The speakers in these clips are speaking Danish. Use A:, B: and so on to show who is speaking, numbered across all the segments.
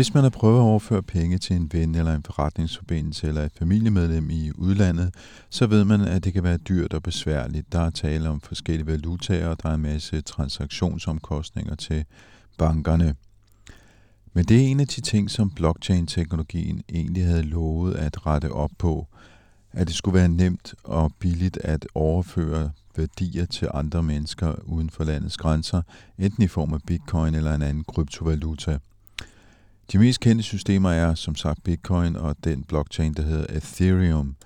A: Hvis man har prøvet at overføre penge til en ven eller en forretningsforbindelse eller et familiemedlem i udlandet, så ved man, at det kan være dyrt og besværligt. Der er tale om forskellige valutaer, og der er en masse transaktionsomkostninger til bankerne. Men det er en af de ting, som blockchain-teknologien egentlig havde lovet at rette op på. At det skulle være nemt og billigt at overføre værdier til andre mennesker uden for landets grænser, enten i form af bitcoin eller en anden kryptovaluta. De mest kendte systemer er som sagt Bitcoin og den blockchain, der hedder Ethereum.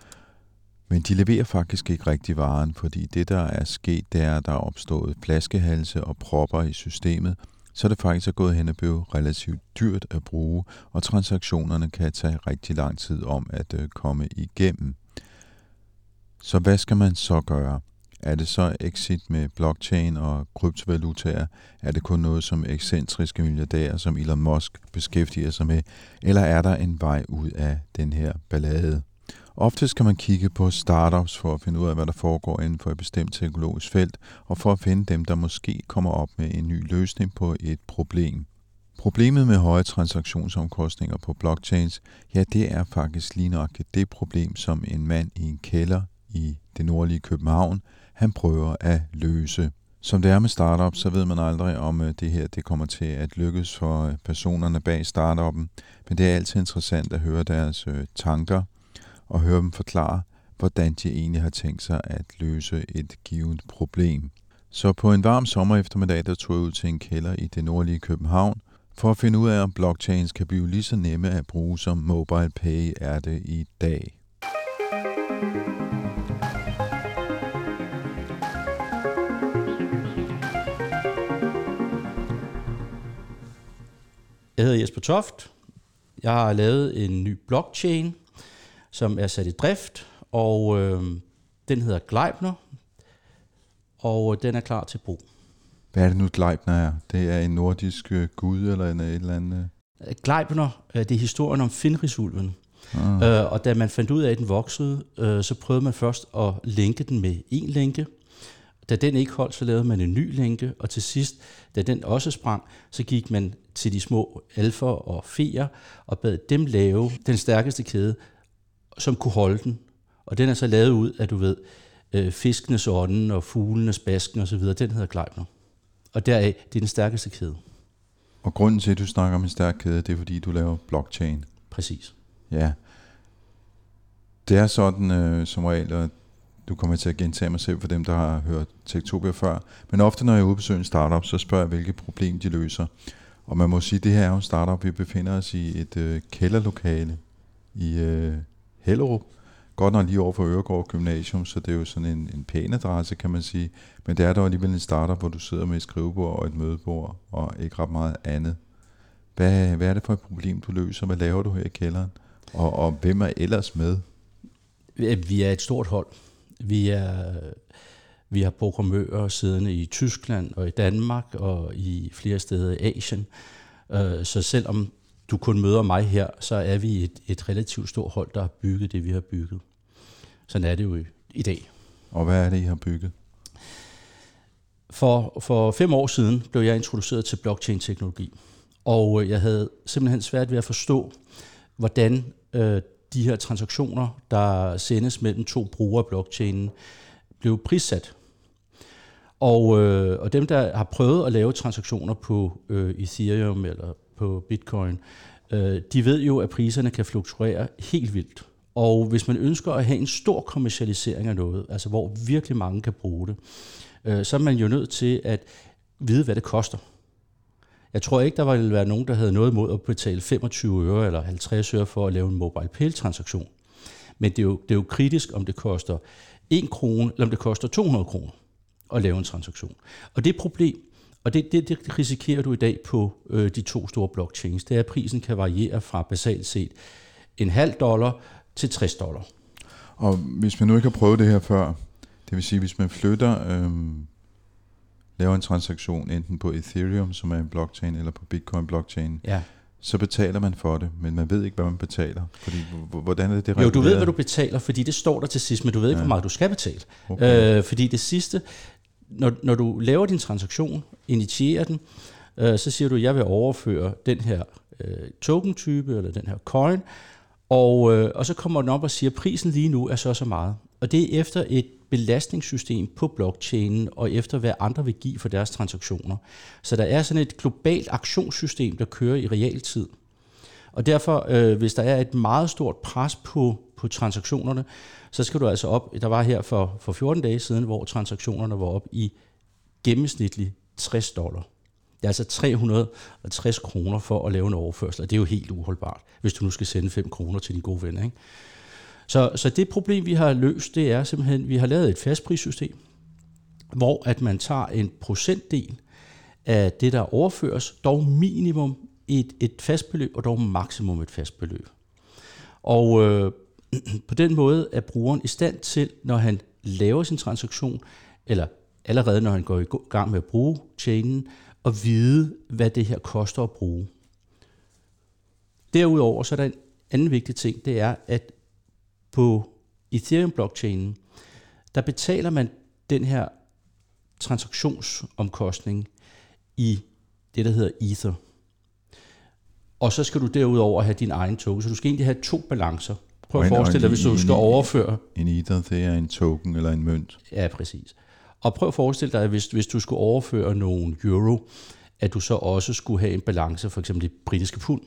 A: Men de leverer faktisk ikke rigtig varen, fordi det, der er sket, det er, at der er opstået flaskehalse og propper i systemet, så det faktisk er gået hen og blevet relativt dyrt at bruge, og transaktionerne kan tage rigtig lang tid om at øh, komme igennem. Så hvad skal man så gøre? Er det så exit med blockchain og kryptovalutaer? Er det kun noget, som ekscentriske milliardærer som Elon Musk beskæftiger sig med? Eller er der en vej ud af den her ballade? Ofte kan man kigge på startups for at finde ud af, hvad der foregår inden for et bestemt teknologisk felt, og for at finde dem, der måske kommer op med en ny løsning på et problem. Problemet med høje transaktionsomkostninger på blockchains, ja, det er faktisk lige nok det problem, som en mand i en kælder i det nordlige København han prøver at løse. Som det er med startup, så ved man aldrig, om øh, det her det kommer til at lykkes for øh, personerne bag startuppen, men det er altid interessant at høre deres øh, tanker og høre dem forklare, hvordan de egentlig har tænkt sig at løse et givet problem. Så på en varm sommer eftermiddag, der tog jeg ud til en kælder i det nordlige København, for at finde ud af, om blockchains kan blive lige så nemme at bruge, som mobile pay er det i dag.
B: Jeg hedder Jesper Toft. Jeg har lavet en ny blockchain, som er sat i drift, og øh, den hedder Gleipner, og den er klar til brug.
A: Hvad er det nu, Gleipner er? Det er en nordisk øh, gud eller en, et eller andet?
B: Gleipner, øh, det er historien om Fenrisulven. Ah. Øh, og da man fandt ud af, at den voksede, øh, så prøvede man først at linke den med en lænke. Da den ikke holdt, så lavede man en ny lænke, og til sidst, da den også sprang, så gik man til de små alfer og feer og bad dem lave den stærkeste kæde, som kunne holde den. Og den er så lavet ud af, du ved, øh, fiskenes ånden og fuglenes basken osv. Den hedder Gleipner. Og deraf, det er den stærkeste kæde.
A: Og grunden til, at du snakker om en stærk kæde, det er fordi, du laver blockchain.
B: Præcis.
A: Ja. Det er sådan øh, som regel, og du kommer til at gentage mig selv for dem, der har hørt Tektopia før, men ofte når jeg udbesøger en startup, så spørger jeg, hvilke problem de løser. Og man må sige, at det her er jo en startup. Vi befinder os i et øh, kælderlokale i øh, Hellerup. Godt nok lige over for Øregård Gymnasium, så det er jo sådan en, en pæn adresse, kan man sige. Men det er dog alligevel en startup, hvor du sidder med et skrivebord og et mødebord, og ikke ret meget andet. Hvad, hvad er det for et problem, du løser? Hvad laver du her i kælderen? Og, og hvem er ellers med?
B: Vi er et stort hold. Vi er vi har programmører siddende i Tyskland og i Danmark og i flere steder i Asien. Øh, så selvom du kun møder mig her, så er vi et, et relativt stort hold, der har bygget det, vi har bygget. Sådan er det jo i, i dag.
A: Og hvad er det, I har bygget?
B: For, for fem år siden blev jeg introduceret til blockchain-teknologi. Og øh, jeg havde simpelthen svært ved at forstå, hvordan øh, de her transaktioner, der sendes mellem to brugere af blockchainen, blev prissat. Og, øh, og dem, der har prøvet at lave transaktioner på øh, Ethereum eller på Bitcoin, øh, de ved jo, at priserne kan fluktuere helt vildt. Og hvis man ønsker at have en stor kommercialisering af noget, altså hvor virkelig mange kan bruge det, øh, så er man jo nødt til at vide, hvad det koster. Jeg tror ikke, der ville være nogen, der havde noget imod at betale 25 øre eller 50 øre for at lave en mobile pay transaktion. Men det er, jo, det er jo kritisk, om det koster 1 krone, eller om det koster 200 kroner at lave en transaktion. Og det problem, og det, det, det risikerer du i dag på øh, de to store blockchains, det er, at prisen kan variere fra basalt set en halv dollar til 60 dollar.
A: Og hvis man nu ikke har prøvet det her før, det vil sige, hvis man flytter, øh, laver en transaktion enten på Ethereum, som er en blockchain, eller på Bitcoin blockchain,
B: Ja.
A: så betaler man for det, men man ved ikke, hvad man betaler. Fordi, hvordan er det, det
B: Jo, du ved,
A: reguleret?
B: hvad du betaler, fordi det står der til sidst, men du ved ikke,
A: Ja.
B: hvor meget du skal betale.
A: Okay.
B: Øh, fordi det sidste, når, når du laver din transaktion, initierer den, øh, så siger du, jeg vil overføre den her øh, token-type, eller den her coin, og, øh, og så kommer den op og siger, at prisen lige nu er så og så meget. Og det er efter et belastningssystem på blockchainen, og efter hvad andre vil give for deres transaktioner. Så der er sådan et globalt aktionssystem, der kører i realtid. Og derfor, øh, hvis der er et meget stort pres på, på transaktionerne, så skal du altså op, der var her for, for 14 dage siden, hvor transaktionerne var op i gennemsnitligt 60 dollar. Det er altså 360 kroner for at lave en overførsel, og det er jo helt uholdbart, hvis du nu skal sende 5 kroner til din gode ven. Ikke? Så, så det problem, vi har løst, det er simpelthen, at vi har lavet et fastprissystem, hvor at man tager en procentdel af det, der overføres, dog minimum et, et fast beløb, og dog maksimum et fast beløb. Og øh, på den måde er brugeren i stand til, når han laver sin transaktion, eller allerede når han går i gang med at bruge chainen, at vide, hvad det her koster at bruge. Derudover så er der en anden vigtig ting, det er, at på Ethereum-blockchainen, der betaler man den her transaktionsomkostning i det, der hedder Ether. Og så skal du derudover have din egen token. Så du skal egentlig have to balancer. Prøv at forestille dig, hvis du skal overføre...
A: En ether, det er en token eller en mønt.
B: Ja, præcis. Og prøv at forestille dig, at hvis, hvis du skulle overføre nogle euro, at du så også skulle have en balance, for eksempel i britiske pund.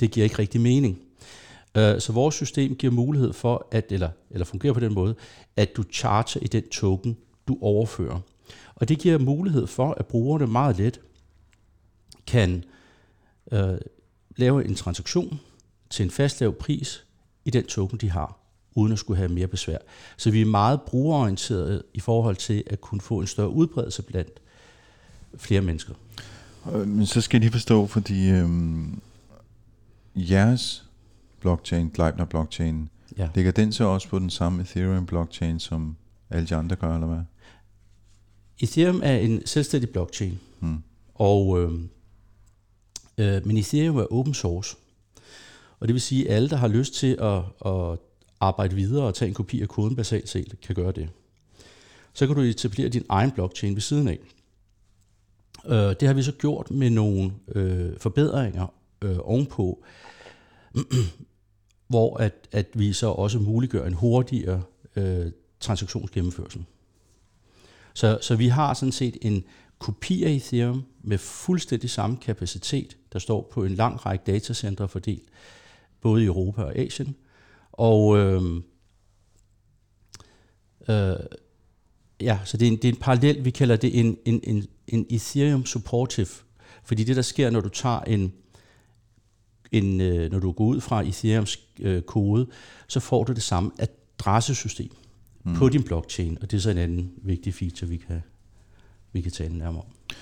B: Det giver ikke rigtig mening. Øh, Så vores system giver mulighed for, at, eller, eller fungerer på den måde, at du charger i den token, du overfører. Og det giver mulighed for, at brugerne meget let kan øh, lave en transaktion til en fast lav pris i den token, de har, uden at skulle have mere besvær. Så vi er meget brugerorienterede i forhold til at kunne få en større udbredelse blandt flere mennesker.
A: Øh, men så skal jeg lige forstå, fordi øhm, jeres blockchain, Gleipner blockchain,
B: Ja.
A: ligger den så også på den samme Ethereum blockchain, som alle de andre gør, eller hvad?
B: Ethereum er en selvstændig blockchain,
A: Hmm.
B: og, øh, øh, men Ethereum er open source. Og det vil sige, at alle, der har lyst til at, at arbejde videre og tage en kopi af koden basalt set, kan gøre det. Så kan du etablere din egen blockchain ved siden af. Øh, det har vi så gjort med nogle øh, forbedringer øh, ovenpå, hvor at, at vi så også muliggør en hurtigere øh, transaktionsgennemførsel. Så, så vi har sådan set en kopi af Ethereum med fuldstændig samme kapacitet, der står på en lang række datacentre fordelt både i Europa og Asien. Og øh, øh, ja, så det er, en, det er en parallel, vi kalder det en, en, en, en Ethereum supportive. Fordi det, der sker, når du tager en, en øh, når du går ud fra Ethereums øh, kode, så får du det samme adressesystem mm. på din blockchain, og det er så en anden vigtig feature, vi kan, vi kan tale nærmere om.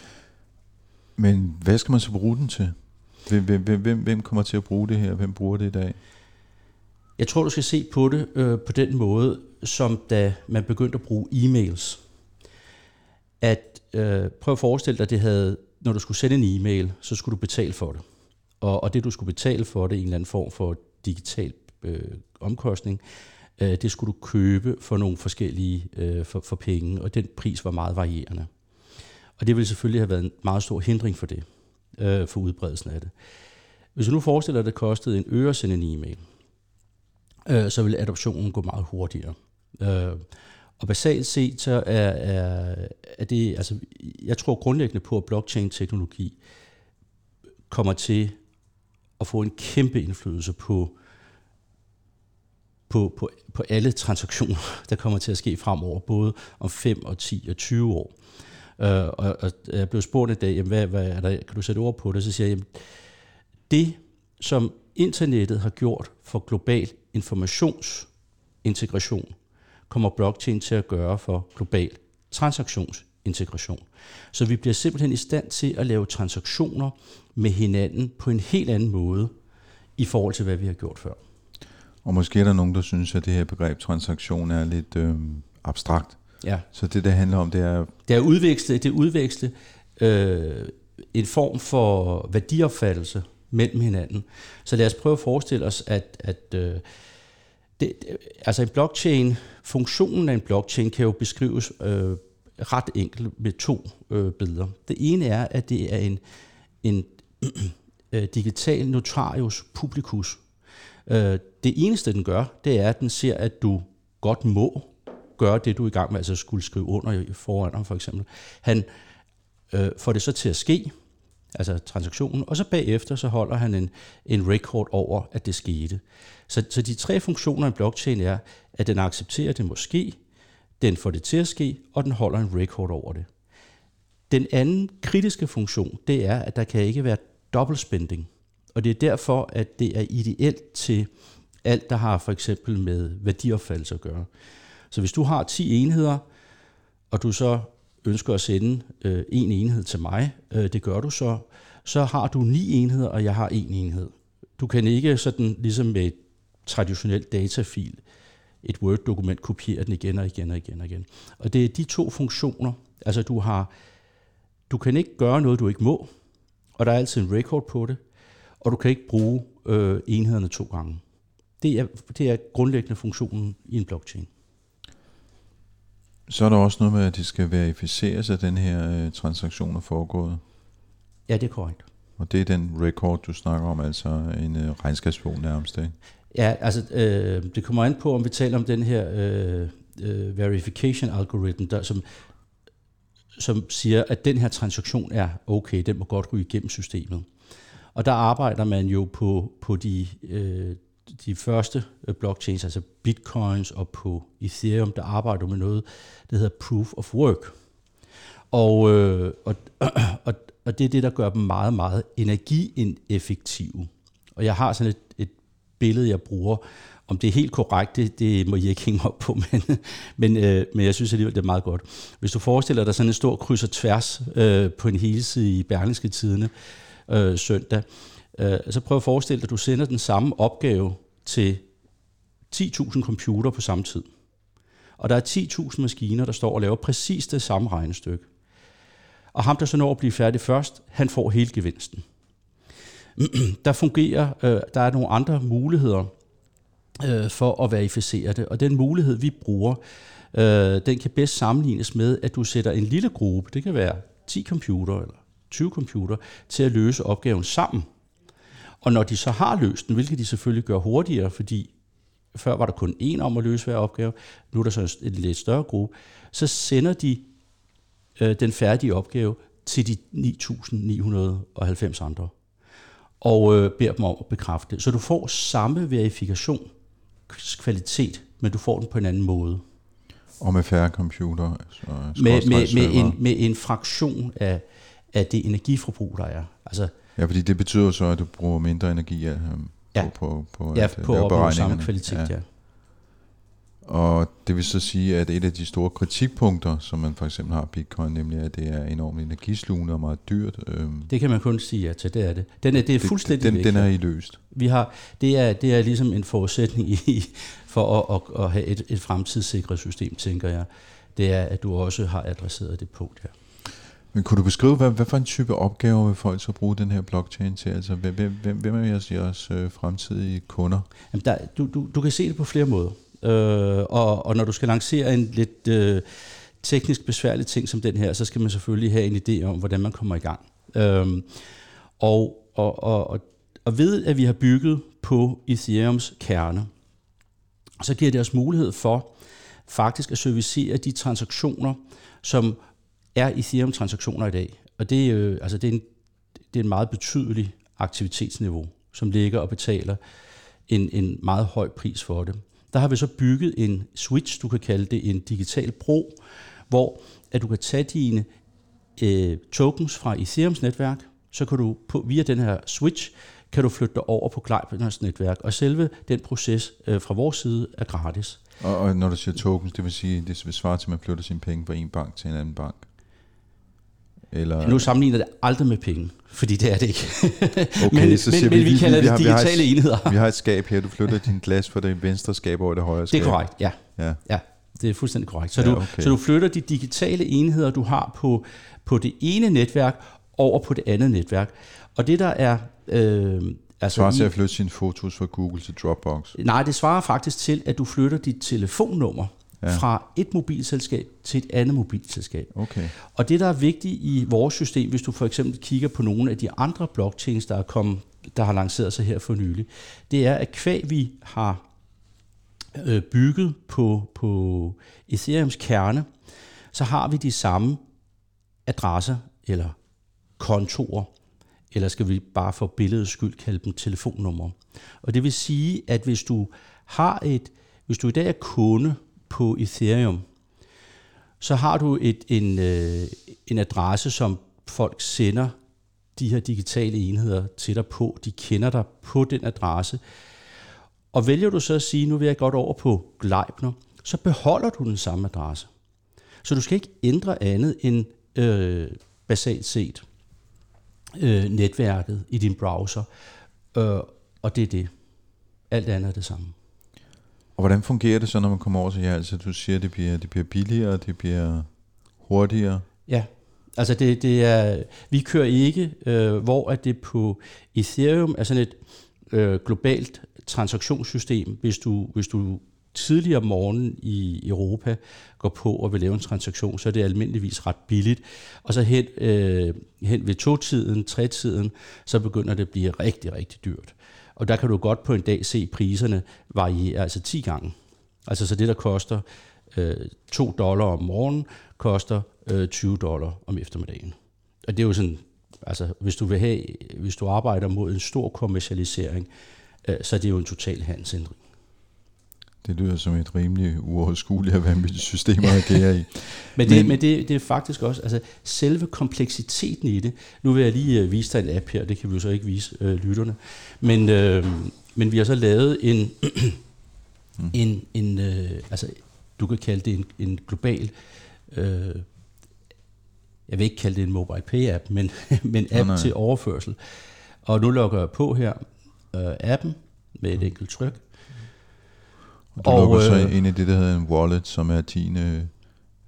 A: Men hvad skal man så bruge den til? Hvem, hvem, hvem, hvem, kommer til at bruge det her? Hvem bruger det i dag?
B: Jeg tror, du skal se på det øh, på den måde, som da man begyndte at bruge e-mails. At øh, prøv at forestille dig, at det havde, når du skulle sende en e-mail, så skulle du betale for det. Og, og det, du skulle betale for det, en eller anden form for digital øh, omkostning, øh, det skulle du købe for nogle forskellige øh, for, for penge, og den pris var meget varierende. Og det ville selvfølgelig have været en meget stor hindring for det, øh, for udbredelsen af det. Hvis du nu forestiller dig, at det kostede en øre at sende en e-mail, øh, så vil adoptionen gå meget hurtigere. Øh, og basalt set, så er, er, er det, altså, jeg tror grundlæggende på, at blockchain-teknologi kommer til at få en kæmpe indflydelse på, på, på, på alle transaktioner, der kommer til at ske fremover, både om 5 og 10 og 20 år. Øh, og, og jeg blev spurgt i dag, jamen, hvad, hvad er der, kan du sætte ord på det? Så siger jeg, jamen, det som internettet har gjort for global informationsintegration, kommer blockchain til at gøre for global transaktionsintegration. Så vi bliver simpelthen i stand til at lave transaktioner med hinanden på en helt anden måde i forhold til, hvad vi har gjort før.
A: Og måske er der nogen, der synes, at det her begreb transaktion er lidt øh, abstrakt.
B: Ja.
A: Så det, der handler om, det er...
B: Det er udveksle, det er udveksle øh, en form for værdiopfattelse mellem hinanden. Så lad os prøve at forestille os, at, at øh, det, altså en blockchain, funktionen af en blockchain kan jo beskrives øh, ret enkelt med to øh, billeder. Det ene er, at det er en, en øh, digital notarius publicus. Øh, det eneste, den gør, det er, at den ser, at du godt må gøre det, du er i gang med, altså skulle skrive under foran ham for eksempel. Han øh, får det så til at ske, altså transaktionen, og så bagefter så holder han en, en record over, at det skete. Så, så de tre funktioner i blockchain er, at den accepterer, at det må ske, den får det til at ske, og den holder en record over det. Den anden kritiske funktion, det er, at der kan ikke være dobbeltspending. Og det er derfor, at det er ideelt til alt, der har for eksempel med værdiopfattelse at gøre. Så hvis du har 10 enheder, og du så ønsker at sende øh, en enhed til mig, øh, det gør du så, så har du ni enheder, og jeg har en enhed. Du kan ikke sådan ligesom med et traditionelt datafil, et Word-dokument, kopiere den igen og igen og igen og igen. Og det er de to funktioner, altså du har, du kan ikke gøre noget, du ikke må, og der er altid en record på det, og du kan ikke bruge øh, enhederne to gange. Det er, det er grundlæggende funktionen i en blockchain.
A: Så er der også noget med, at det skal verificeres, at den her øh, transaktion er foregået.
B: Ja, det er korrekt.
A: Og det er den record, du snakker om, altså en øh, regnskabsbog nærmest, ikke?
B: Ja, altså øh, det kommer an på, om vi taler om den her øh, øh, verification algorithm, der, som, som siger, at den her transaktion er okay, den må godt ryge igennem systemet. Og der arbejder man jo på, på de, øh, de første øh, blockchains, altså bitcoins og på Ethereum, der arbejder med noget, der hedder proof of work. Og, øh, og, og, og det er det, der gør dem meget, meget energieffektive. Og jeg har sådan et billede, jeg bruger. Om det er helt korrekt, det, det må I ikke hænge op på, men, men, øh, men jeg synes alligevel, det er meget godt. Hvis du forestiller dig sådan en stor kryds og tværs øh, på en hele side i Berlingske Tidene øh, søndag, øh, så prøv at forestille dig, at du sender den samme opgave til 10.000 computer på samme tid. Og der er 10.000 maskiner, der står og laver præcis det samme regnestykke. Og ham, der så når at blive færdig først, han får hele gevinsten. der fungerer, øh, der er nogle andre muligheder øh, for at verificere det, og den mulighed, vi bruger, øh, den kan bedst sammenlignes med, at du sætter en lille gruppe, det kan være 10 computer eller 20 computer, til at løse opgaven sammen. Og når de så har løst den, hvilket de selvfølgelig gør hurtigere, fordi før var der kun én om at løse hver opgave, nu er der så en lidt større gruppe, så sender de øh, den færdige opgave til de 9.990 andre og øh, beder dem om at bekræfte det. Så du får samme verifikation kvalitet, men du får den på en anden måde.
A: Og med færre computer? Altså,
B: med, med, med, en, med en fraktion af, af det energiforbrug, der er. Altså,
A: ja, fordi det betyder så, at du bruger mindre energi ja,
B: ja,
A: på, på,
B: ja, at på lave beregningerne. samme kvalitet, ja. ja.
A: Og det vil så sige, at et af de store kritikpunkter, som man for eksempel har Bitcoin, nemlig at det er enormt energislugende og meget dyrt. Øhm,
B: det kan man kun sige ja til, det er det. Den er, det er fuldstændig
A: den,
B: væk.
A: Den er I løst.
B: Vi har, det, er, det er ligesom en forudsætning i, for at, at, at have et, et fremtidssikret system, tænker jeg. Det er, at du også har adresseret det punkt her.
A: Men kunne du beskrive, hvad, hvad for en type opgaver vil folk så bruge den her blockchain til? Altså, hvem, hvem, hvem er jeres, jeres øh, fremtidige kunder?
B: Jamen der, du, du, du kan se det på flere måder. Øh, og, og når du skal lancere en lidt øh, teknisk besværlig ting som den her, så skal man selvfølgelig have en idé om, hvordan man kommer i gang. Øh, og, og, og, og ved, at vi har bygget på Ethereums kerne, så giver det os mulighed for faktisk at servicere de transaktioner, som er Ethereum-transaktioner i dag. Og det er, øh, altså det er, en, det er en meget betydelig aktivitetsniveau. som ligger og betaler en, en meget høj pris for det. Der har vi så bygget en switch, du kan kalde det en digital bro, hvor at du kan tage dine øh, tokens fra Ethereums netværk, så kan du på, via den her switch, kan du flytte dig over på Gleipners netværk, og selve den proces øh, fra vores side er gratis.
A: Og, og når du siger tokens, det vil sige, det vil svare til, at man flytter sine penge fra en bank til en anden bank?
B: Eller... Nu sammenligner det aldrig med penge, fordi det er det ikke.
A: Okay,
B: men,
A: så
B: men,
A: vi,
B: men vi,
A: vi
B: kalder
A: vi
B: det
A: har,
B: digitale
A: vi har et,
B: enheder.
A: Vi har et skab her, du flytter din glas fra det venstre skab over det højre skab.
B: Det er korrekt, ja.
A: ja.
B: ja det er fuldstændig korrekt. Så,
A: ja,
B: du,
A: okay.
B: så du flytter de digitale enheder, du har på, på det ene netværk, over på det andet netværk. Og det der er... Øh,
A: Altså svarer til at flytte sine fotos fra Google til Dropbox?
B: Nej, det svarer faktisk til, at du flytter dit telefonnummer ja. fra et mobilselskab til et andet mobilselskab.
A: Okay.
B: Og det, der er vigtigt i vores system, hvis du for eksempel kigger på nogle af de andre blockchains, der er kommet, der har lanceret sig her for nylig, det er, at kvæg vi har øh, bygget på, på Ethereums kerne, så har vi de samme adresser eller kontorer, eller skal vi bare for billedets skyld kalde dem telefonnumre. Og det vil sige, at hvis du har et, hvis du i dag er kunde på Ethereum, så har du et, en, øh, en adresse, som folk sender de her digitale enheder til dig på. De kender dig på den adresse. Og vælger du så at sige, nu vil jeg godt over på Gleipner, så beholder du den samme adresse. Så du skal ikke ændre andet end øh, basalt set øh, netværket i din browser. Øh, og det er det. Alt andet er det samme.
A: Og hvordan fungerer det så, når man kommer over til jer? Altså du siger, det bliver, det bliver billigere, det bliver hurtigere?
B: Ja, altså det, det er, vi kører ikke, øh, hvor at det på Ethereum er sådan et øh, globalt transaktionssystem, hvis du, hvis du tidligere om morgenen i Europa går på og vil lave en transaktion, så er det almindeligvis ret billigt. Og så hen, øh, hen ved to-tiden, tre-tiden, så begynder det at blive rigtig, rigtig dyrt. Og der kan du godt på en dag se priserne variere, altså 10 gange. Altså så det, der koster øh, 2 dollar om morgenen, koster øh, 20 dollar om eftermiddagen. Og det er jo sådan, altså hvis du vil have, hvis du arbejder mod en stor kommercialisering, øh, så er det jo en total handelsændring.
A: Det lyder som et rimelig uoverskueligt og vanvittigt system at agere i.
B: men det, men, men det, det er faktisk også, altså selve kompleksiteten i det, nu vil jeg lige uh, vise dig en app her, det kan vi jo så ikke vise uh, lytterne, men, uh, men vi har så lavet en, mm. en, en uh, altså du kan kalde det en, en global, uh, jeg vil ikke kalde det en mobile pay app, men, men app nej, nej. til overførsel. Og nu logger jeg på her uh, appen med et enkelt tryk,
A: og du og, lukker så øh, ind i det, der hedder en wallet, som er din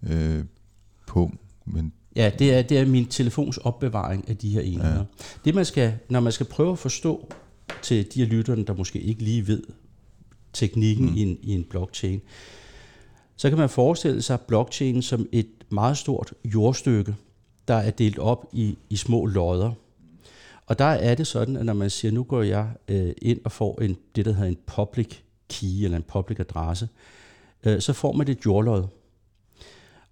A: øh, punkt. Men
B: Ja, det er, det er min telefons opbevaring af de her enheder. Ja. Det man skal, når man skal prøve at forstå til de her lytterne, der måske ikke lige ved teknikken mm. i, en, i en blockchain, så kan man forestille sig blockchain som et meget stort jordstykke, der er delt op i, i små lodder. Og der er det sådan, at når man siger, nu går jeg øh, ind og får en, det, der hedder en public key eller en public adresse, øh, så får man et jordlod.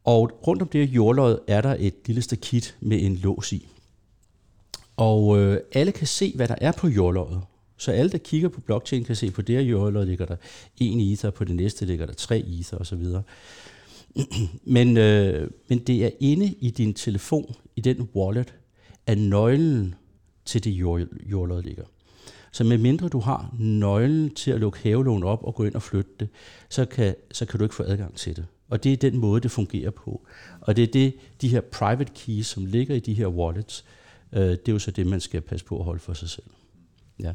B: Og rundt om det her jordlod er der et lille stakit med en lås i. Og øh, alle kan se, hvad der er på jordloddet. Så alle, der kigger på blockchain, kan se, på det her jordlod ligger der en ether, på det næste ligger der tre ether osv. men, øh, men det er inde i din telefon, i den wallet, at nøglen til det jordlod ligger. Så med mindre du har nøglen til at lukke havelån op og gå ind og flytte det, så kan, så kan du ikke få adgang til det. Og det er den måde, det fungerer på. Og det er det, de her private keys, som ligger i de her wallets, øh, det er jo så det, man skal passe på at holde for sig selv. Ja.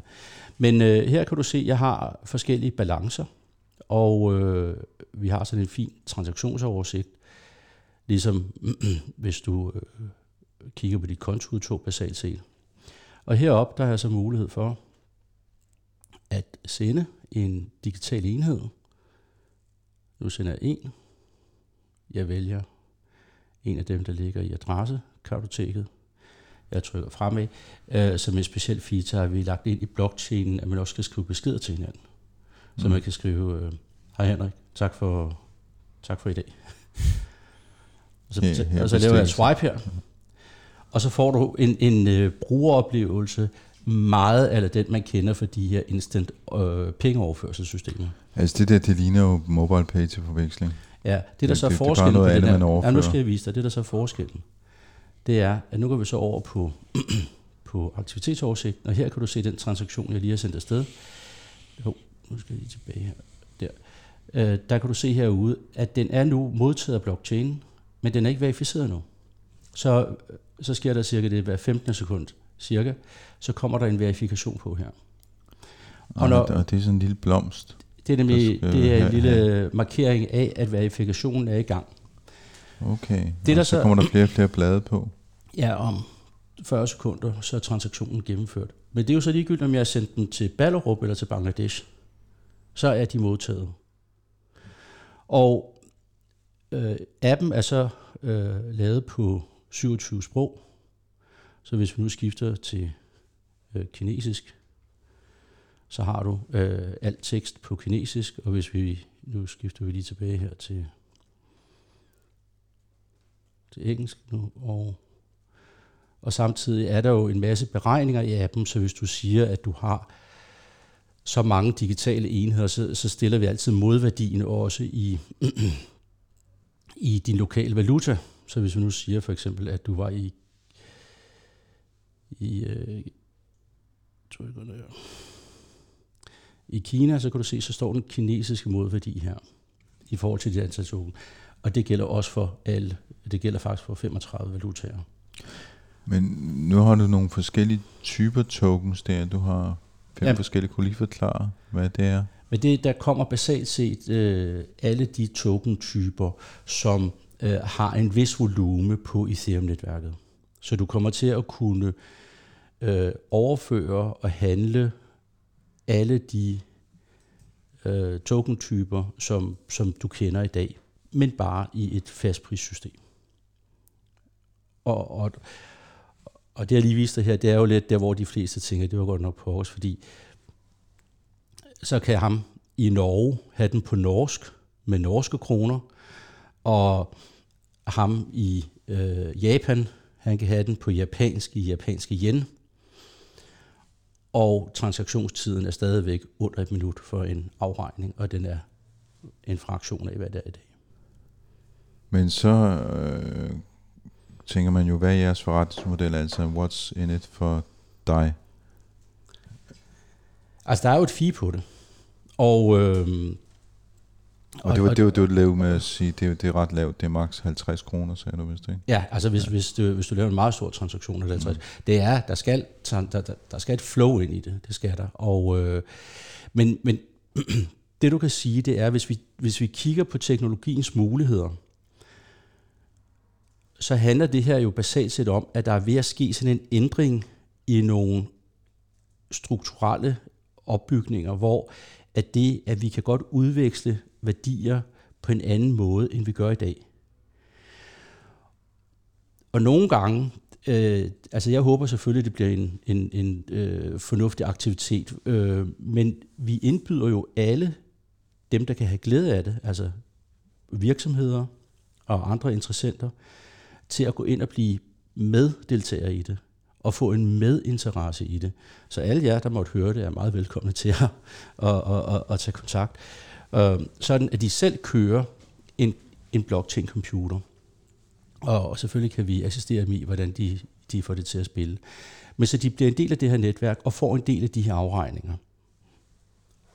B: Men øh, her kan du se, at jeg har forskellige balancer, og øh, vi har sådan en fin transaktionsoversigt, ligesom hvis du øh, kigger på dit kontoudtog basalt set. Og heroppe der har jeg så mulighed for at sende en digital enhed. Nu sender jeg en. Jeg vælger en af dem, der ligger i adressekartoteket. Jeg trykker fremad. Uh, som en speciel feature har vi lagt ind i blockchainen, at man også kan skrive beskeder til hinanden. Mm. Så man kan skrive, uh, hej Henrik, tak for, tak for i dag. og så, ja, og så laver jeg et swipe her. Og så får du en, en uh, brugeroplevelse, meget eller den, man kender for de her instant øh, pengeoverførselssystemer.
A: Altså det der, det ligner jo mobile pay til forveksling.
B: Ja, det er der
A: Det-
B: så
A: det- det er bare
B: forskellen
A: noget
B: på
A: andet,
B: det
A: man
B: der. Ja, nu skal jeg vise dig, det er der så forskellen. Det er, at nu går vi så over på, på aktivitetsoversigten, og her kan du se den transaktion, jeg lige har sendt afsted. Jo, nu skal jeg lige tilbage her. Der. Øh, der kan du se herude, at den er nu modtaget af blockchain, men den er ikke verificeret nu. Så, så sker der cirka det hver 15 sekund, cirka, så kommer der en verifikation på her.
A: Og, når, og det er sådan en lille blomst.
B: Det er nemlig det er en lille markering af, at verifikationen er i gang.
A: Okay,
B: Det,
A: og
B: der
A: så,
B: så-
A: kommer der flere og flere blade på.
B: Ja, om 40 sekunder, så er transaktionen gennemført. Men det er jo så ligegyldigt, om jeg har sendt den til Ballerup eller til Bangladesh. Så er de modtaget. Og øh, appen er så øh, lavet på 27 sprog. Så hvis vi nu skifter til øh, kinesisk, så har du øh, alt tekst på kinesisk, og hvis vi nu skifter vi lige tilbage her til, til engelsk nu, og og samtidig er der jo en masse beregninger i appen, så hvis du siger, at du har så mange digitale enheder, så, så stiller vi altid modværdien også i, i din lokale valuta. Så hvis vi nu siger for eksempel, at du var i, i, øh, i Kina, så kan du se, så står den kinesiske modværdi her i forhold til det antal token. Og det gælder også for alle. Det gælder faktisk for 35 valutaer.
A: Men nu har du nogle forskellige typer tokens der. Du har fem
B: Ja.
A: forskellige. Kunne lige forklare, hvad det er?
B: Men det, der kommer basalt set øh, alle de token-typer, som øh, har en vis volume på Ethereum-netværket. Så du kommer til at kunne øh, Øh, overføre og handle alle de øh, token-typer, som, som du kender i dag, men bare i et fastprissystem. Og, og, og det jeg lige viste dig her, det er jo lidt der, hvor de fleste tænker, det var godt nok på os, fordi så kan ham i Norge have den på norsk med norske kroner, og ham i øh, Japan, han kan have den på japansk i japanske yen, og transaktionstiden er stadigvæk under et minut for en afregning, og den er en fraktion af, hvad det er i dag.
A: Men så øh, tænker man jo, hvad er jeres forretningsmodel? Altså, what's in it for dig?
B: Altså, der er jo et fee på det, og... Øh,
A: Og, det var det, var, det var lavet med at sige, det er, det er ret lavt. Det er maks 50 kroner, sagde du vist, ikke?
B: Ja, altså hvis, ja. hvis, du, hvis du laver en meget stor transaktion af 50, mm. det er, der skal, der, der, der skal et flow ind i det, det skal der. Og, øh, men, men det du kan sige, det er, hvis vi, hvis vi kigger på teknologiens muligheder, så handler det her jo basalt set om, at der er ved at ske sådan en ændring i nogle strukturelle opbygninger, hvor at det, at vi kan godt udveksle værdier på en anden måde, end vi gør i dag. Og nogle gange, øh, altså jeg håber selvfølgelig, at det bliver en, en, en øh, fornuftig aktivitet, øh, men vi indbyder jo alle dem, der kan have glæde af det, altså virksomheder og andre interessenter, til at gå ind og blive meddeltagere i det, og få en medinteresse i det. Så alle jer, der måtte høre det, er meget velkomne til at, at, at, at, at tage kontakt. Øh, sådan at de selv kører en, en blockchain-computer. Og, og selvfølgelig kan vi assistere dem i, hvordan de, de får det til at spille. Men så de bliver en del af det her netværk og får en del af de her afregninger.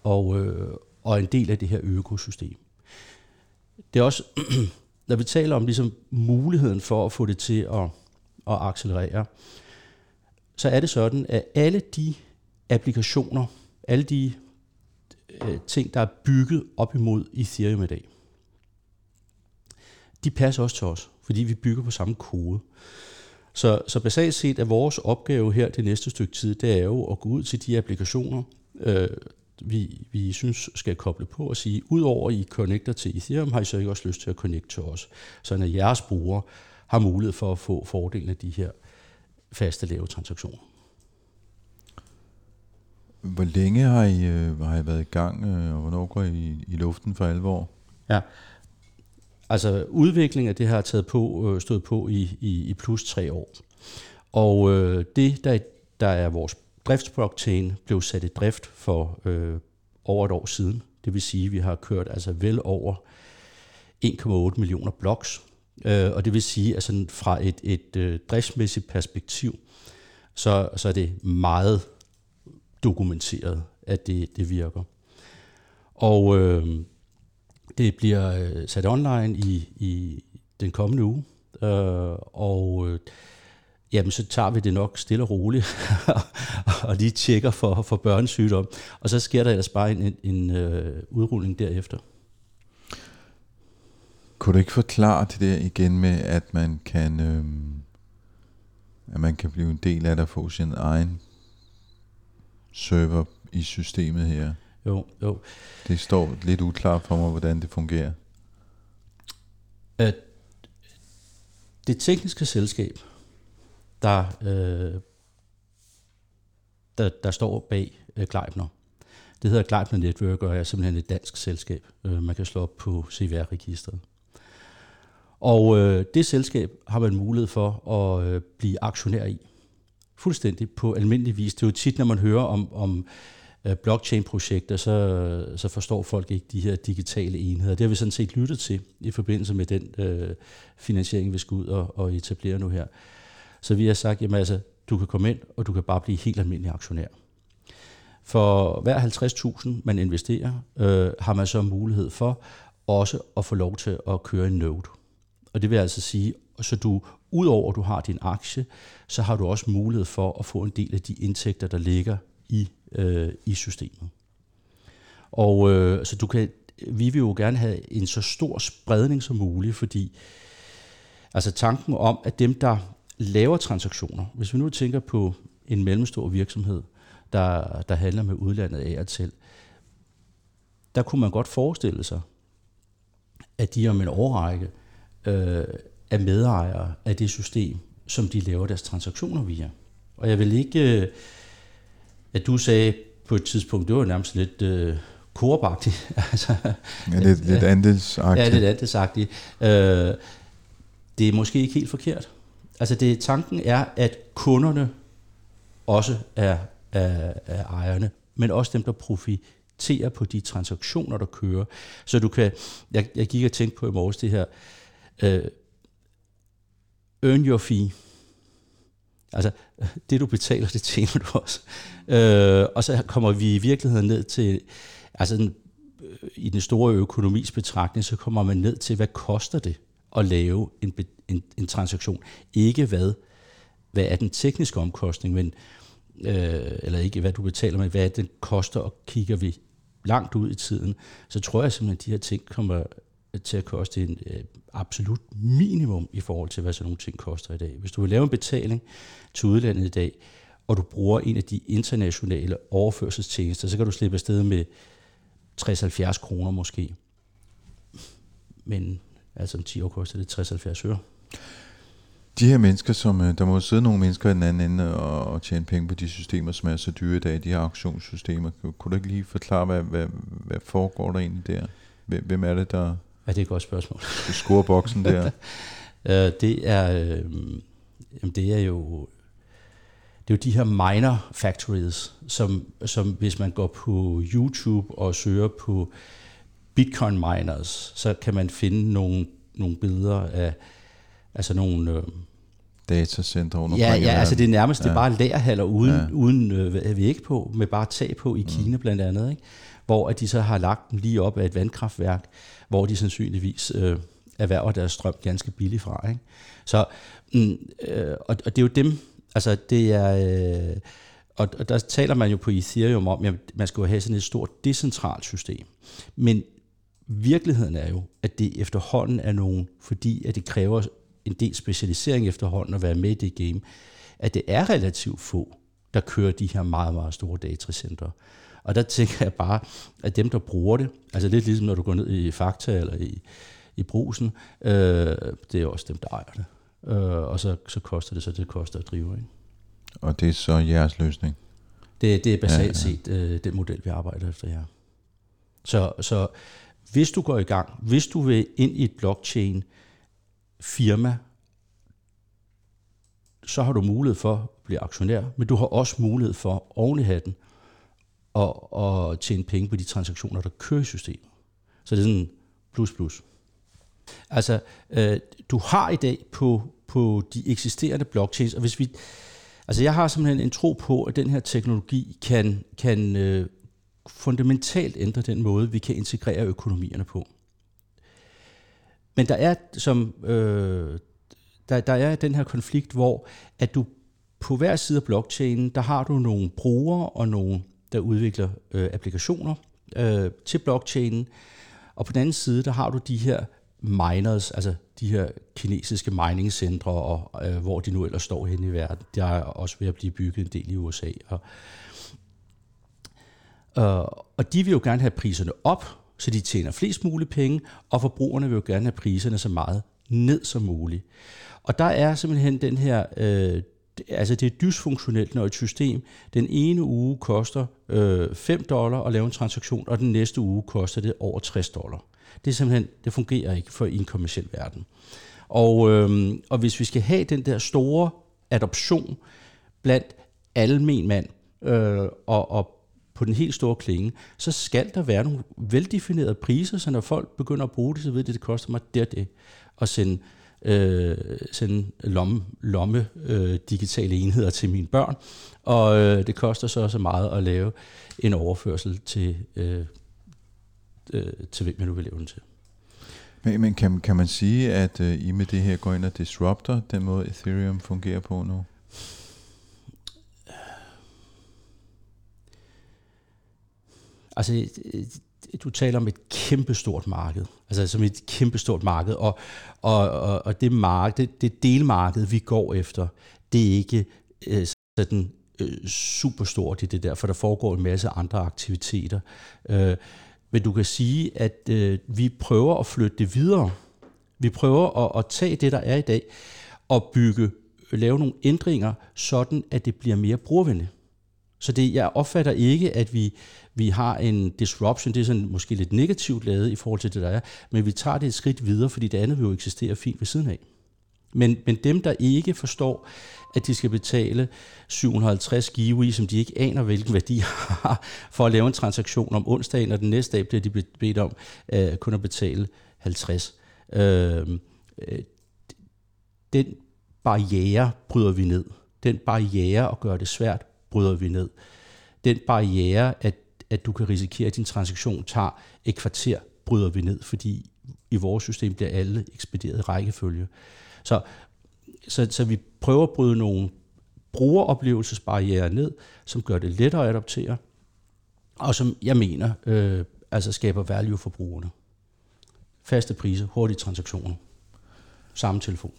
B: Og, øh, og en del af det her økosystem. Det er også, når vi taler om ligesom muligheden for at få det til at, at accelerere, så er det sådan, at alle de applikationer, alle de øh, ting, der er bygget op imod Ethereum i dag, de passer også til os, fordi vi bygger på samme kode. Så, så basalt set er vores opgave her det næste stykke tid, det er jo at gå ud til de applikationer, øh, vi, vi synes skal koble på og sige, udover I connecter til Ethereum, har I så ikke også lyst til at connecte til os, så når jeres brugere har mulighed for at få fordelen af de her faste lave transaktioner.
A: Hvor længe har I, øh, har I været i gang, øh, og hvornår går I i luften for alvor?
B: Ja. Altså udviklingen af det her har taget på, øh, stået på i, i, i plus tre år. Og øh, det, der, der er vores driftsblockchain blev sat i drift for øh, over et år siden. Det vil sige, at vi har kørt altså vel over 1,8 millioner blocks. Øh, og det vil sige, at sådan fra et, et øh, driftsmæssigt perspektiv, så, så er det meget dokumenteret, at det, det virker. Og øh, det bliver øh, sat online i, i den kommende uge, øh, og øh, jamen, så tager vi det nok stille og roligt, og lige tjekker for, for børnesygdom. Og så sker der ellers bare en, en, en øh, udrulling derefter.
A: Kunne du ikke forklare det der igen med, at man kan, øh, at man kan blive en del af det og få sin egen server i systemet her?
B: Jo, jo.
A: Det står lidt uklart for mig, hvordan det fungerer.
B: At det tekniske selskab, der, øh, der, der står bag øh, Gleipner, det hedder Gleipner Network, og er simpelthen et dansk selskab. Øh, man kan slå op på CVR-registret. Og øh, det selskab har man mulighed for at øh, blive aktionær i. Fuldstændig på almindelig vis. Det er jo tit, når man hører om, om øh, blockchain-projekter, så, så forstår folk ikke de her digitale enheder. Det har vi sådan set lyttet til i forbindelse med den øh, finansiering, vi skal ud og, og etablere nu her. Så vi har sagt, jamen altså, du kan komme ind, og du kan bare blive helt almindelig aktionær. For hver 50.000, man investerer, øh, har man så mulighed for også at få lov til at køre en node. Og det vil altså sige, så du udover at du har din aktie, så har du også mulighed for at få en del af de indtægter, der ligger i, øh, i systemet. Og øh, så du kan, vi vil jo gerne have en så stor spredning som muligt, fordi altså tanken om, at dem, der laver transaktioner, hvis vi nu tænker på en mellemstor virksomhed, der, der handler med udlandet af og til, der kunne man godt forestille sig, at de om en årrække øh, er medejere af det system, som de laver deres transaktioner via. Og jeg vil ikke, øh, at du sagde på et tidspunkt, det var nærmest lidt øh, korbagtigt. altså,
A: ja, lidt, lidt andelsagtigt.
B: Ja, lidt andelsagtigt. Øh, det er måske ikke helt forkert. Altså det, tanken er, at kunderne også er, er, er ejerne, men også dem, der profiterer på de transaktioner, der kører. Så du kan, jeg, jeg gik og tænkte på i morges det her, uh, earn your fee. Altså, det du betaler, det tjener du også. Uh, og så kommer vi i virkeligheden ned til, altså den, øh, i den store økonomis betragtning, så kommer man ned til, hvad koster det at lave en, en, en transaktion. Ikke hvad, hvad er den tekniske omkostning, men, øh, eller ikke hvad du betaler, men hvad den koster, og kigger vi langt ud i tiden, så tror jeg simpelthen, at de her ting kommer til at koste en øh, absolut minimum i forhold til, hvad sådan nogle ting koster i dag. Hvis du vil lave en betaling til udlandet i dag, og du bruger en af de internationale overførselstjenester, så kan du slippe afsted med 60-70 kroner måske. Men altså om 10 år koster det 60-70 øre.
A: De her mennesker, som øh, der må sidde nogle mennesker i den anden ende og, og tjene penge på de systemer, som er så dyre i dag, de her auktionssystemer. Kunne du ikke lige forklare, hvad, hvad, hvad foregår der egentlig der? Hvem er det, der
B: Ja, det er et godt spørgsmål.
A: Du scorer boksen der.
B: øh, det er, øh, jamen det er jo det er jo de her miner factories, som, som hvis man går på YouTube og søger på Bitcoin miners, så kan man finde nogle, nogle billeder af altså nogle... Øh,
A: datacenter under
B: Ja, ja altså det er nærmest ja. det er bare lærhaller uden, ja. uden øh, vi ikke på, med bare tag på i mm. Kina blandt andet, ikke? hvor at de så har lagt dem lige op af et vandkraftværk, hvor de sandsynligvis øh, erhverver deres strøm ganske billigt fra. Ikke? Så, mm, øh, og, og det er jo dem, altså det er, øh, og, og der taler man jo på Ethereum om, at man skal jo have sådan et stort decentralt system. Men virkeligheden er jo, at det efterhånden er nogen, fordi at det kræver en del specialisering efterhånden at være med i det game, at det er relativt få, der kører de her meget, meget store datacenter. Og der tænker jeg bare, at dem, der bruger det, altså lidt ligesom når du går ned i Fakta eller i, i brusen, øh, det er også dem, der ejer det. Øh, og så, så koster det så, det koster at drive. Ikke?
A: Og det er så jeres løsning?
B: Det, det er basalt ja, ja. set øh, den model, vi arbejder efter her. Så, så hvis du går i gang, hvis du vil ind i et blockchain firma, så har du mulighed for at blive aktionær, men du har også mulighed for oven i hatten at, at tjene penge på de transaktioner, der kører i systemet. Så det er sådan plus plus. Altså, øh, du har i dag på, på de eksisterende blockchains, og hvis vi, altså jeg har simpelthen en tro på, at den her teknologi kan, kan øh, fundamentalt ændre den måde, vi kan integrere økonomierne på. Men der er, som, øh, der, der er den her konflikt, hvor at du på hver side af blockchainen, der har du nogle brugere og nogle, der udvikler øh, applikationer øh, til blockchainen, og på den anden side, der har du de her miners, altså de her kinesiske mining-centre, og, øh, hvor de nu ellers står hen i verden. Der er også ved at blive bygget en del i USA. Og, øh, og de vil jo gerne have priserne op, så de tjener flest mulige penge, og forbrugerne vil jo gerne have priserne så meget ned som muligt. Og der er simpelthen den her, øh, altså det er dysfunktionelt, når et system den ene uge koster øh, 5 dollar at lave en transaktion, og den næste uge koster det over 60 dollar. Det er simpelthen, det fungerer ikke for i en kommersiel verden. Og, øh, og hvis vi skal have den der store adoption blandt almen mand øh, og, og på den helt store klinge, så skal der være nogle veldefinerede priser, så når folk begynder at bruge det, så ved de, at det koster mig det og det at sende, øh, sende lomme, lomme øh, digitale enheder til mine børn, og øh, det koster så så meget at lave en overførsel til, øh, øh, til hvem jeg nu vil lave den til.
A: Men, men kan, kan man sige, at øh, I med det her går ind og disrupter den måde, Ethereum fungerer på nu?
B: Altså, øh, øh, du taler om et kæmpestort marked, altså som et kæmpestort marked, og, og, og, og det marked, det, delmarked, vi går efter, det er ikke øh, sådan øh, super stort i det der, for der foregår en masse andre aktiviteter. Øh, men du kan sige, at øh, vi prøver at flytte det videre. Vi prøver at, at tage det, der er i dag, og bygge, lave nogle ændringer, sådan at det bliver mere brugervenligt. Så det, jeg opfatter ikke, at vi, vi har en disruption, det er sådan måske lidt negativt lavet i forhold til det, der er, men vi tager det et skridt videre, fordi det andet vil jo eksistere fint ved siden af. Men, men dem, der ikke forstår, at de skal betale 750 givi, som de ikke aner, hvilken værdi har, for at lave en transaktion om onsdagen, og den næste dag bliver de bedt om uh, kun at betale 50. Uh, øhm, øh, den barriere bryder vi ned. Den barriere at gøre det svært, bryder vi ned. Den barriere, at, at du kan risikere, at din transaktion tager et kvarter, bryder vi ned, fordi i vores system bliver alle ekspederet i rækkefølge. Så, så, så vi prøver at bryde nogle brugeroplevelsesbarriere ned, som gør det lettere at adoptere, og som jeg mener øh, altså skaber value for brugerne. Faste priser, hurtige transaktioner, samme telefon.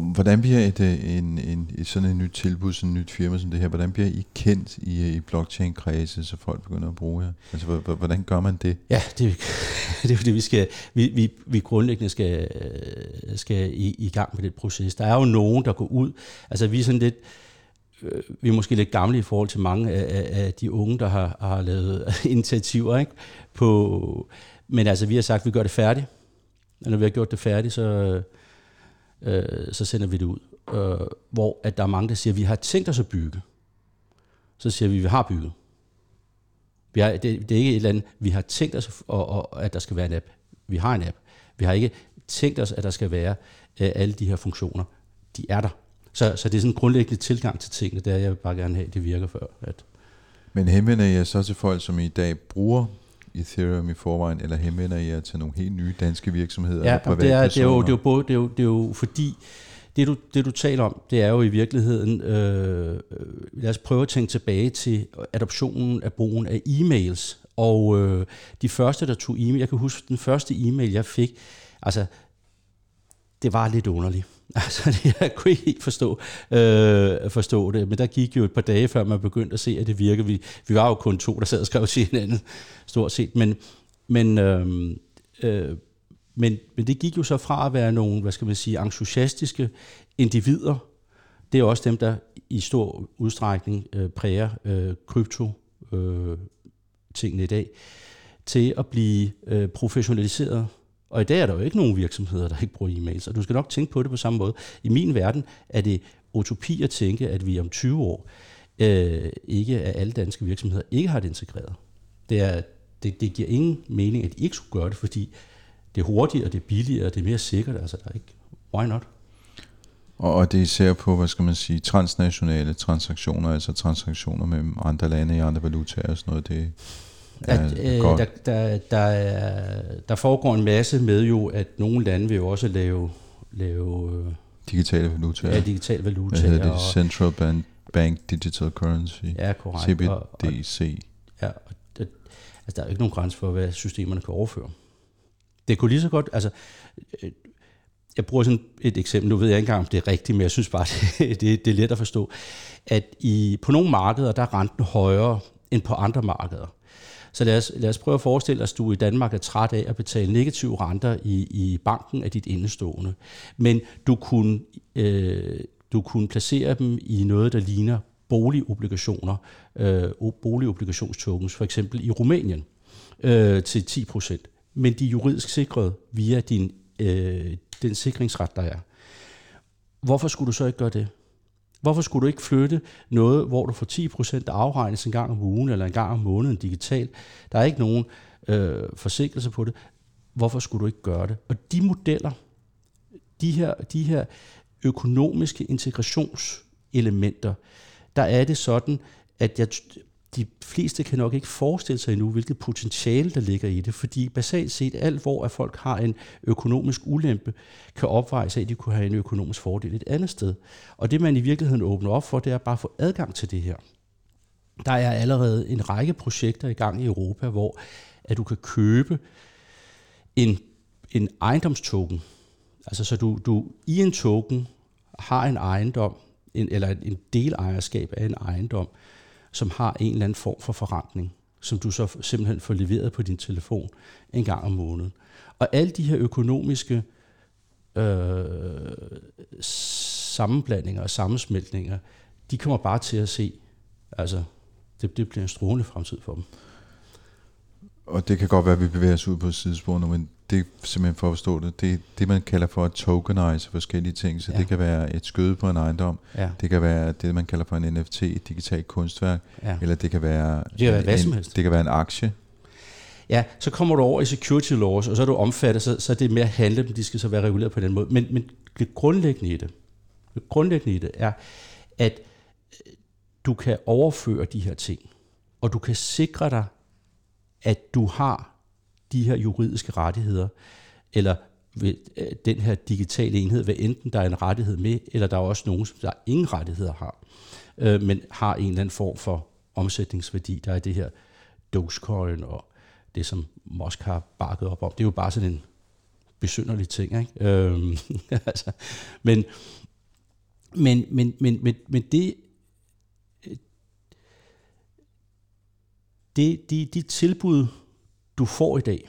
A: Hvordan bliver et, øh, en, en, et sådan et nyt tilbud, sådan et nyt firma som det her, hvordan bliver I kendt i, øh, i blockchain-kredse, så folk begynder at bruge jer? Altså, hvordan gør man det?
B: Ja, det, det er fordi, vi, skal, vi, vi, vi grundlæggende skal, øh, skal i, i gang med det proces. Der er jo nogen, der går ud, altså vi er sådan lidt, vi er måske lidt gamle i forhold til mange af, af de unge, der har, har lavet initiativer, ikke? På, men altså vi har sagt, at vi gør det færdigt, og når vi har gjort det færdigt, så øh, så sender vi det ud. Øh, hvor at der er mange, der siger, vi har tænkt os at bygge. Så siger vi, vi har bygget. Vi har, det, det er ikke et eller andet, vi har tænkt os, at, at der skal være en app. Vi har en app. Vi har ikke tænkt os, at der skal være øh, alle de her funktioner. De er der. Så, så det er sådan en grundlæggende tilgang til tingene, der jeg vil bare gerne have, det virker før. At
A: Men henvender jeg så til folk, som i dag bruger Ethereum i forvejen, eller henvender I jer til nogle helt nye danske virksomheder?
B: Ja, eller det, er, det, er jo, det, er jo både, det, er jo, det er jo fordi, det du, det du taler om, det er jo i virkeligheden, øh, lad os prøve at tænke tilbage til adoptionen af brugen af e-mails. Og øh, de første, der tog e-mail, jeg kan huske den første e-mail, jeg fik, altså, det var lidt underligt. Altså, det, jeg kunne ikke helt forstå, øh, forstå det, men der gik jo et par dage, før man begyndte at se, at det virkede. Vi, vi var jo kun to, der sad og skrev til hinanden, stort set, men, men, øh, øh, men, men det gik jo så fra at være nogle, hvad skal man sige, entusiastiske individer, det er også dem, der i stor udstrækning øh, præger øh, krypto øh, tingene i dag, til at blive øh, professionaliseret og i dag er der jo ikke nogen virksomheder, der ikke bruger e-mails, og du skal nok tænke på det på samme måde. I min verden er det utopi at tænke, at vi om 20 år øh, ikke af alle danske virksomheder ikke har det integreret. Det, er, det, det giver ingen mening, at de ikke skulle gøre det, fordi det er hurtigere, det er billigere, det er mere sikkert. Altså, der er ikke, why not?
A: Og, og det er især på, hvad skal man sige, transnationale transaktioner, altså transaktioner mellem andre lande i andre valutaer og sådan noget, det
B: at, øh. Der, der, der, er, der foregår en masse med jo, at nogle lande vil jo også lave, lave øh,
A: digitale valutaer.
B: Ja, digitale valutaer.
A: Hvad hedder det? Central Bank, Bank Digital Currency.
B: Ja, korrekt.
A: CBDC.
B: Og, og, ja, og det, altså, der er jo ikke nogen grænse for, hvad systemerne kan overføre. Det kunne lige så godt, altså, øh, jeg bruger sådan et eksempel, nu ved jeg ikke engang, om det er rigtigt, men jeg synes bare, det, det, det er let at forstå, at i, på nogle markeder, der er renten højere end på andre markeder. Så lad os, lad os prøve at forestille os, at du i Danmark er træt af at betale negative renter i, i banken af dit indestående. Men du kunne, øh, du kunne placere dem i noget, der ligner boligobligationer, øh, boligobligationstokens, for eksempel i Rumænien, øh, til 10 procent. Men de er juridisk sikret via din, øh, den sikringsret, der er. Hvorfor skulle du så ikke gøre det? Hvorfor skulle du ikke flytte noget, hvor du får 10% afregnes en gang om ugen eller en gang om måneden digitalt? Der er ikke nogen øh, forsinkelse på det. Hvorfor skulle du ikke gøre det? Og de modeller, de her, de her økonomiske integrationselementer, der er det sådan, at jeg, de fleste kan nok ikke forestille sig endnu, hvilket potentiale der ligger i det, fordi basalt set alt, hvor at folk har en økonomisk ulempe, kan opvejes af, at de kunne have en økonomisk fordel et andet sted. Og det man i virkeligheden åbner op for, det er bare at få adgang til det her. Der er allerede en række projekter i gang i Europa, hvor at du kan købe en, en ejendomstoken. Altså så du, du i en token har en ejendom, en, eller en delejerskab af en ejendom, som har en eller anden form for forretning, som du så simpelthen får leveret på din telefon en gang om måneden. Og alle de her økonomiske øh, sammenblandinger og sammensmeltninger, de kommer bare til at se, altså det, det bliver en strålende fremtid for dem.
A: Og det kan godt være, at vi bevæger os ud på sidespor nu, men det er simpelthen for at forstå det. Det er det, man kalder for at tokenize forskellige ting. Så ja. det kan være et skøde på en ejendom. Ja. Det kan være det, man kalder for en NFT, et digitalt kunstværk. Ja. Eller det kan være,
B: det kan være, hvad som helst.
A: det kan være en aktie.
B: Ja, så kommer du over i security laws, og så er du omfattet, så, så er det mere handle, men de skal så være reguleret på den måde. Men, men det grundlæggende i det, det grundlæggende i det er, at du kan overføre de her ting, og du kan sikre dig, at du har de her juridiske rettigheder, eller ved øh, den her digitale enhed, hvad enten der er en rettighed med, eller der er også nogen, som der ingen rettigheder har, øh, men har en eller anden form for omsætningsværdi. Der er det her Dogecoin og det, som Musk har bakket op om. Det er jo bare sådan en besynderlig ting. Ikke? Øhm, altså, men, men, men, men, men, men det, øh, det, de, de tilbud, du får i dag,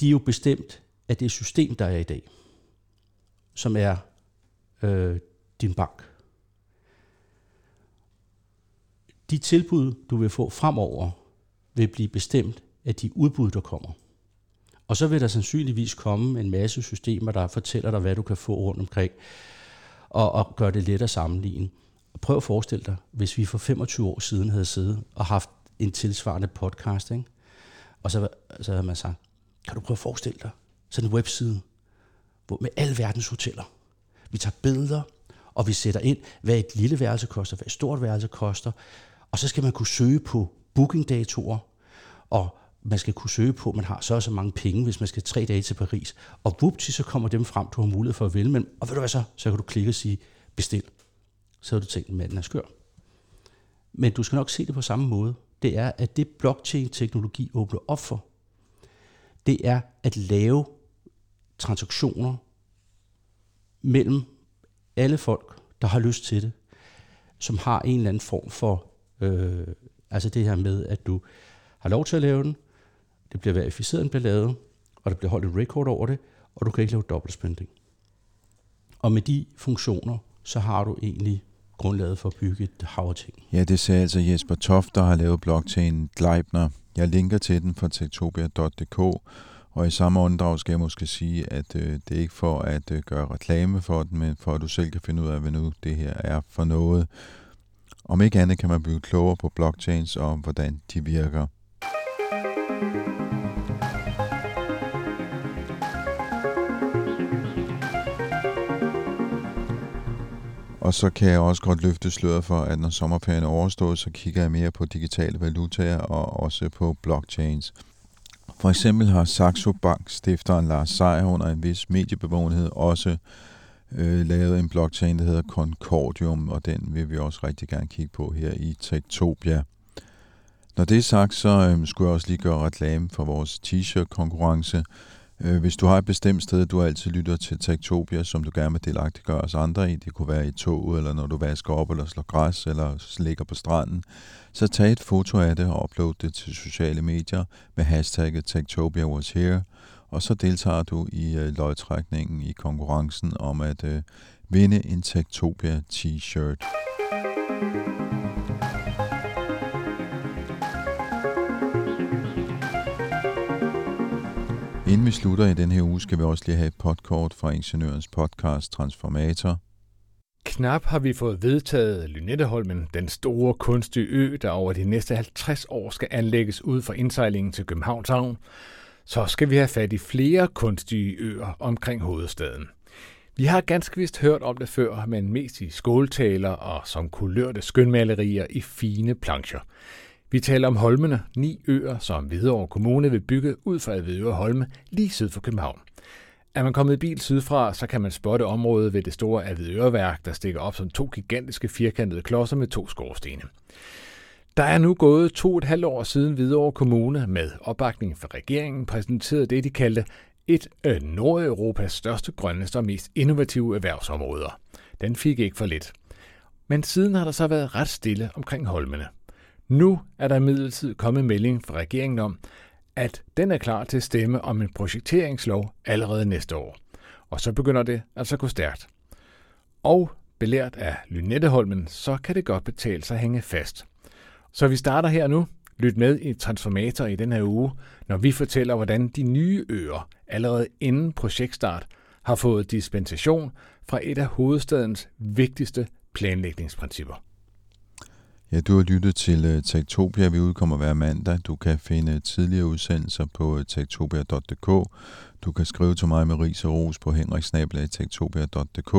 B: de er jo bestemt af det system, der er i dag, som er øh, din bank. De tilbud, du vil få fremover, vil blive bestemt af de udbud, der kommer. Og så vil der sandsynligvis komme en masse systemer, der fortæller dig, hvad du kan få rundt omkring, og, og gøre det let at sammenligne. Prøv at forestille dig, hvis vi for 25 år siden havde siddet og haft en tilsvarende podcast, ikke? og så, så havde man sagt, kan du prøve at forestille dig sådan en webside hvor, med alle verdens hoteller. Vi tager billeder, og vi sætter ind, hvad et lille værelse koster, hvad et stort værelse koster, og så skal man kunne søge på bookingdatoer, og man skal kunne søge på, at man har så og så mange penge, hvis man skal tre dage til Paris. Og vupti, så kommer dem frem, du har mulighed for at vælge men Og ved du hvad så? Så kan du klikke og sige, bestil. Så har du tænkt, at manden er skør. Men du skal nok se det på samme måde det er, at det blockchain-teknologi åbner op for, det er at lave transaktioner mellem alle folk, der har lyst til det, som har en eller anden form for, øh, altså det her med, at du har lov til at lave den, det bliver verificeret, den bliver lavet, og der bliver holdt en record over det, og du kan ikke lave dobbeltspending. Og med de funktioner, så har du egentlig grundlaget for at bygge et hav ting.
A: Ja, det sagde altså Jesper Toft, der har lavet blockchain Gleibner. Jeg linker til den fra tektopia.dk, Og i samme åndedrag skal jeg måske sige, at øh, det er ikke for at øh, gøre reklame for den, men for at du selv kan finde ud af, hvad nu det her er for noget. Om ikke andet kan man blive klogere på blockchains og hvordan de virker. Og så kan jeg også godt løfte sløret for, at når sommerferien er overstået, så kigger jeg mere på digitale valutaer og også på blockchains. For eksempel har Saxo Bank stifteren Lars Seier under en vis mediebevågenhed også øh, lavet en blockchain, der hedder Concordium, og den vil vi også rigtig gerne kigge på her i Tektopia. Når det er sagt, så øh, skulle jeg også lige gøre reklame for vores t-shirt konkurrence, Øh, hvis du har et bestemt sted, du altid lytter til Tektopia, som du gerne vil delagtiggøre os andre i, det kunne være i toget, eller når du vasker op, eller slår græs, eller ligger på stranden, så tag et foto af det og upload det til sociale medier med hashtagget Tektopia was here, og så deltager du i øh, løgtrækningen i konkurrencen om at øh, vinde en Tektopia t-shirt. Inden vi slutter i den her uge, skal vi også lige have et podkort fra Ingeniørens podcast Transformator.
C: Knap har vi fået vedtaget Lynetteholmen, den store kunstige ø, der over de næste 50 år skal anlægges ud for indsejlingen til Københavns Havn, så skal vi have fat i flere kunstige øer omkring hovedstaden. Vi har ganske vist hørt om det før, men mest i skåltaler og som kulørte skønmalerier i fine plancher. Vi taler om Holmene, ni øer, som Hvidovre Kommune vil bygge ud fra Hvidovre Holme, lige syd for København. Er man kommet i bil sydfra, så kan man spotte området ved det store Avedøreværk, der stikker op som to gigantiske firkantede klodser med to skorstene. Der er nu gået to og et halvt år siden Hvidovre Kommune med opbakning fra regeringen præsenterede det, de kaldte et af Nordeuropas største, grønneste og mest innovative erhvervsområder. Den fik ikke for lidt. Men siden har der så været ret stille omkring holmene – nu er der imidlertid kommet melding fra regeringen om, at den er klar til at stemme om en projekteringslov allerede næste år. Og så begynder det altså at gå stærkt. Og belært af Lynetteholmen, så kan det godt betale sig at hænge fast. Så vi starter her nu. Lyt med i Transformator i den her uge, når vi fortæller, hvordan de nye øer allerede inden projektstart har fået dispensation fra et af hovedstadens vigtigste planlægningsprincipper.
A: Ja, du har lyttet til øh, Tektopia. Vi udkommer hver mandag. Du kan finde øh, tidligere udsendelser på øh, tektopia.dk. Du kan skrive til mig med ris og ros på henriksnabelag.tektopia.dk.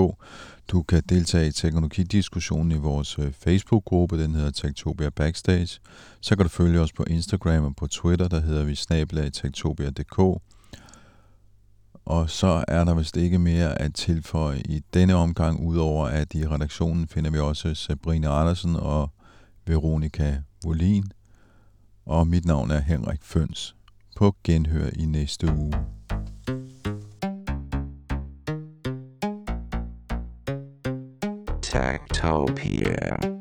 A: Du kan deltage i teknologidiskussionen i vores Facebook-gruppe, den hedder Tektopia Backstage. Så kan du følge os på Instagram og på Twitter, der hedder vi snabelag.tektopia.dk. Og så er der vist ikke mere at tilføje i denne omgang, udover at i redaktionen finder vi også Sabrina Andersen og Veronika Volin, og mit navn er Henrik Føns. På genhør i næste uge.
D: Tactopia.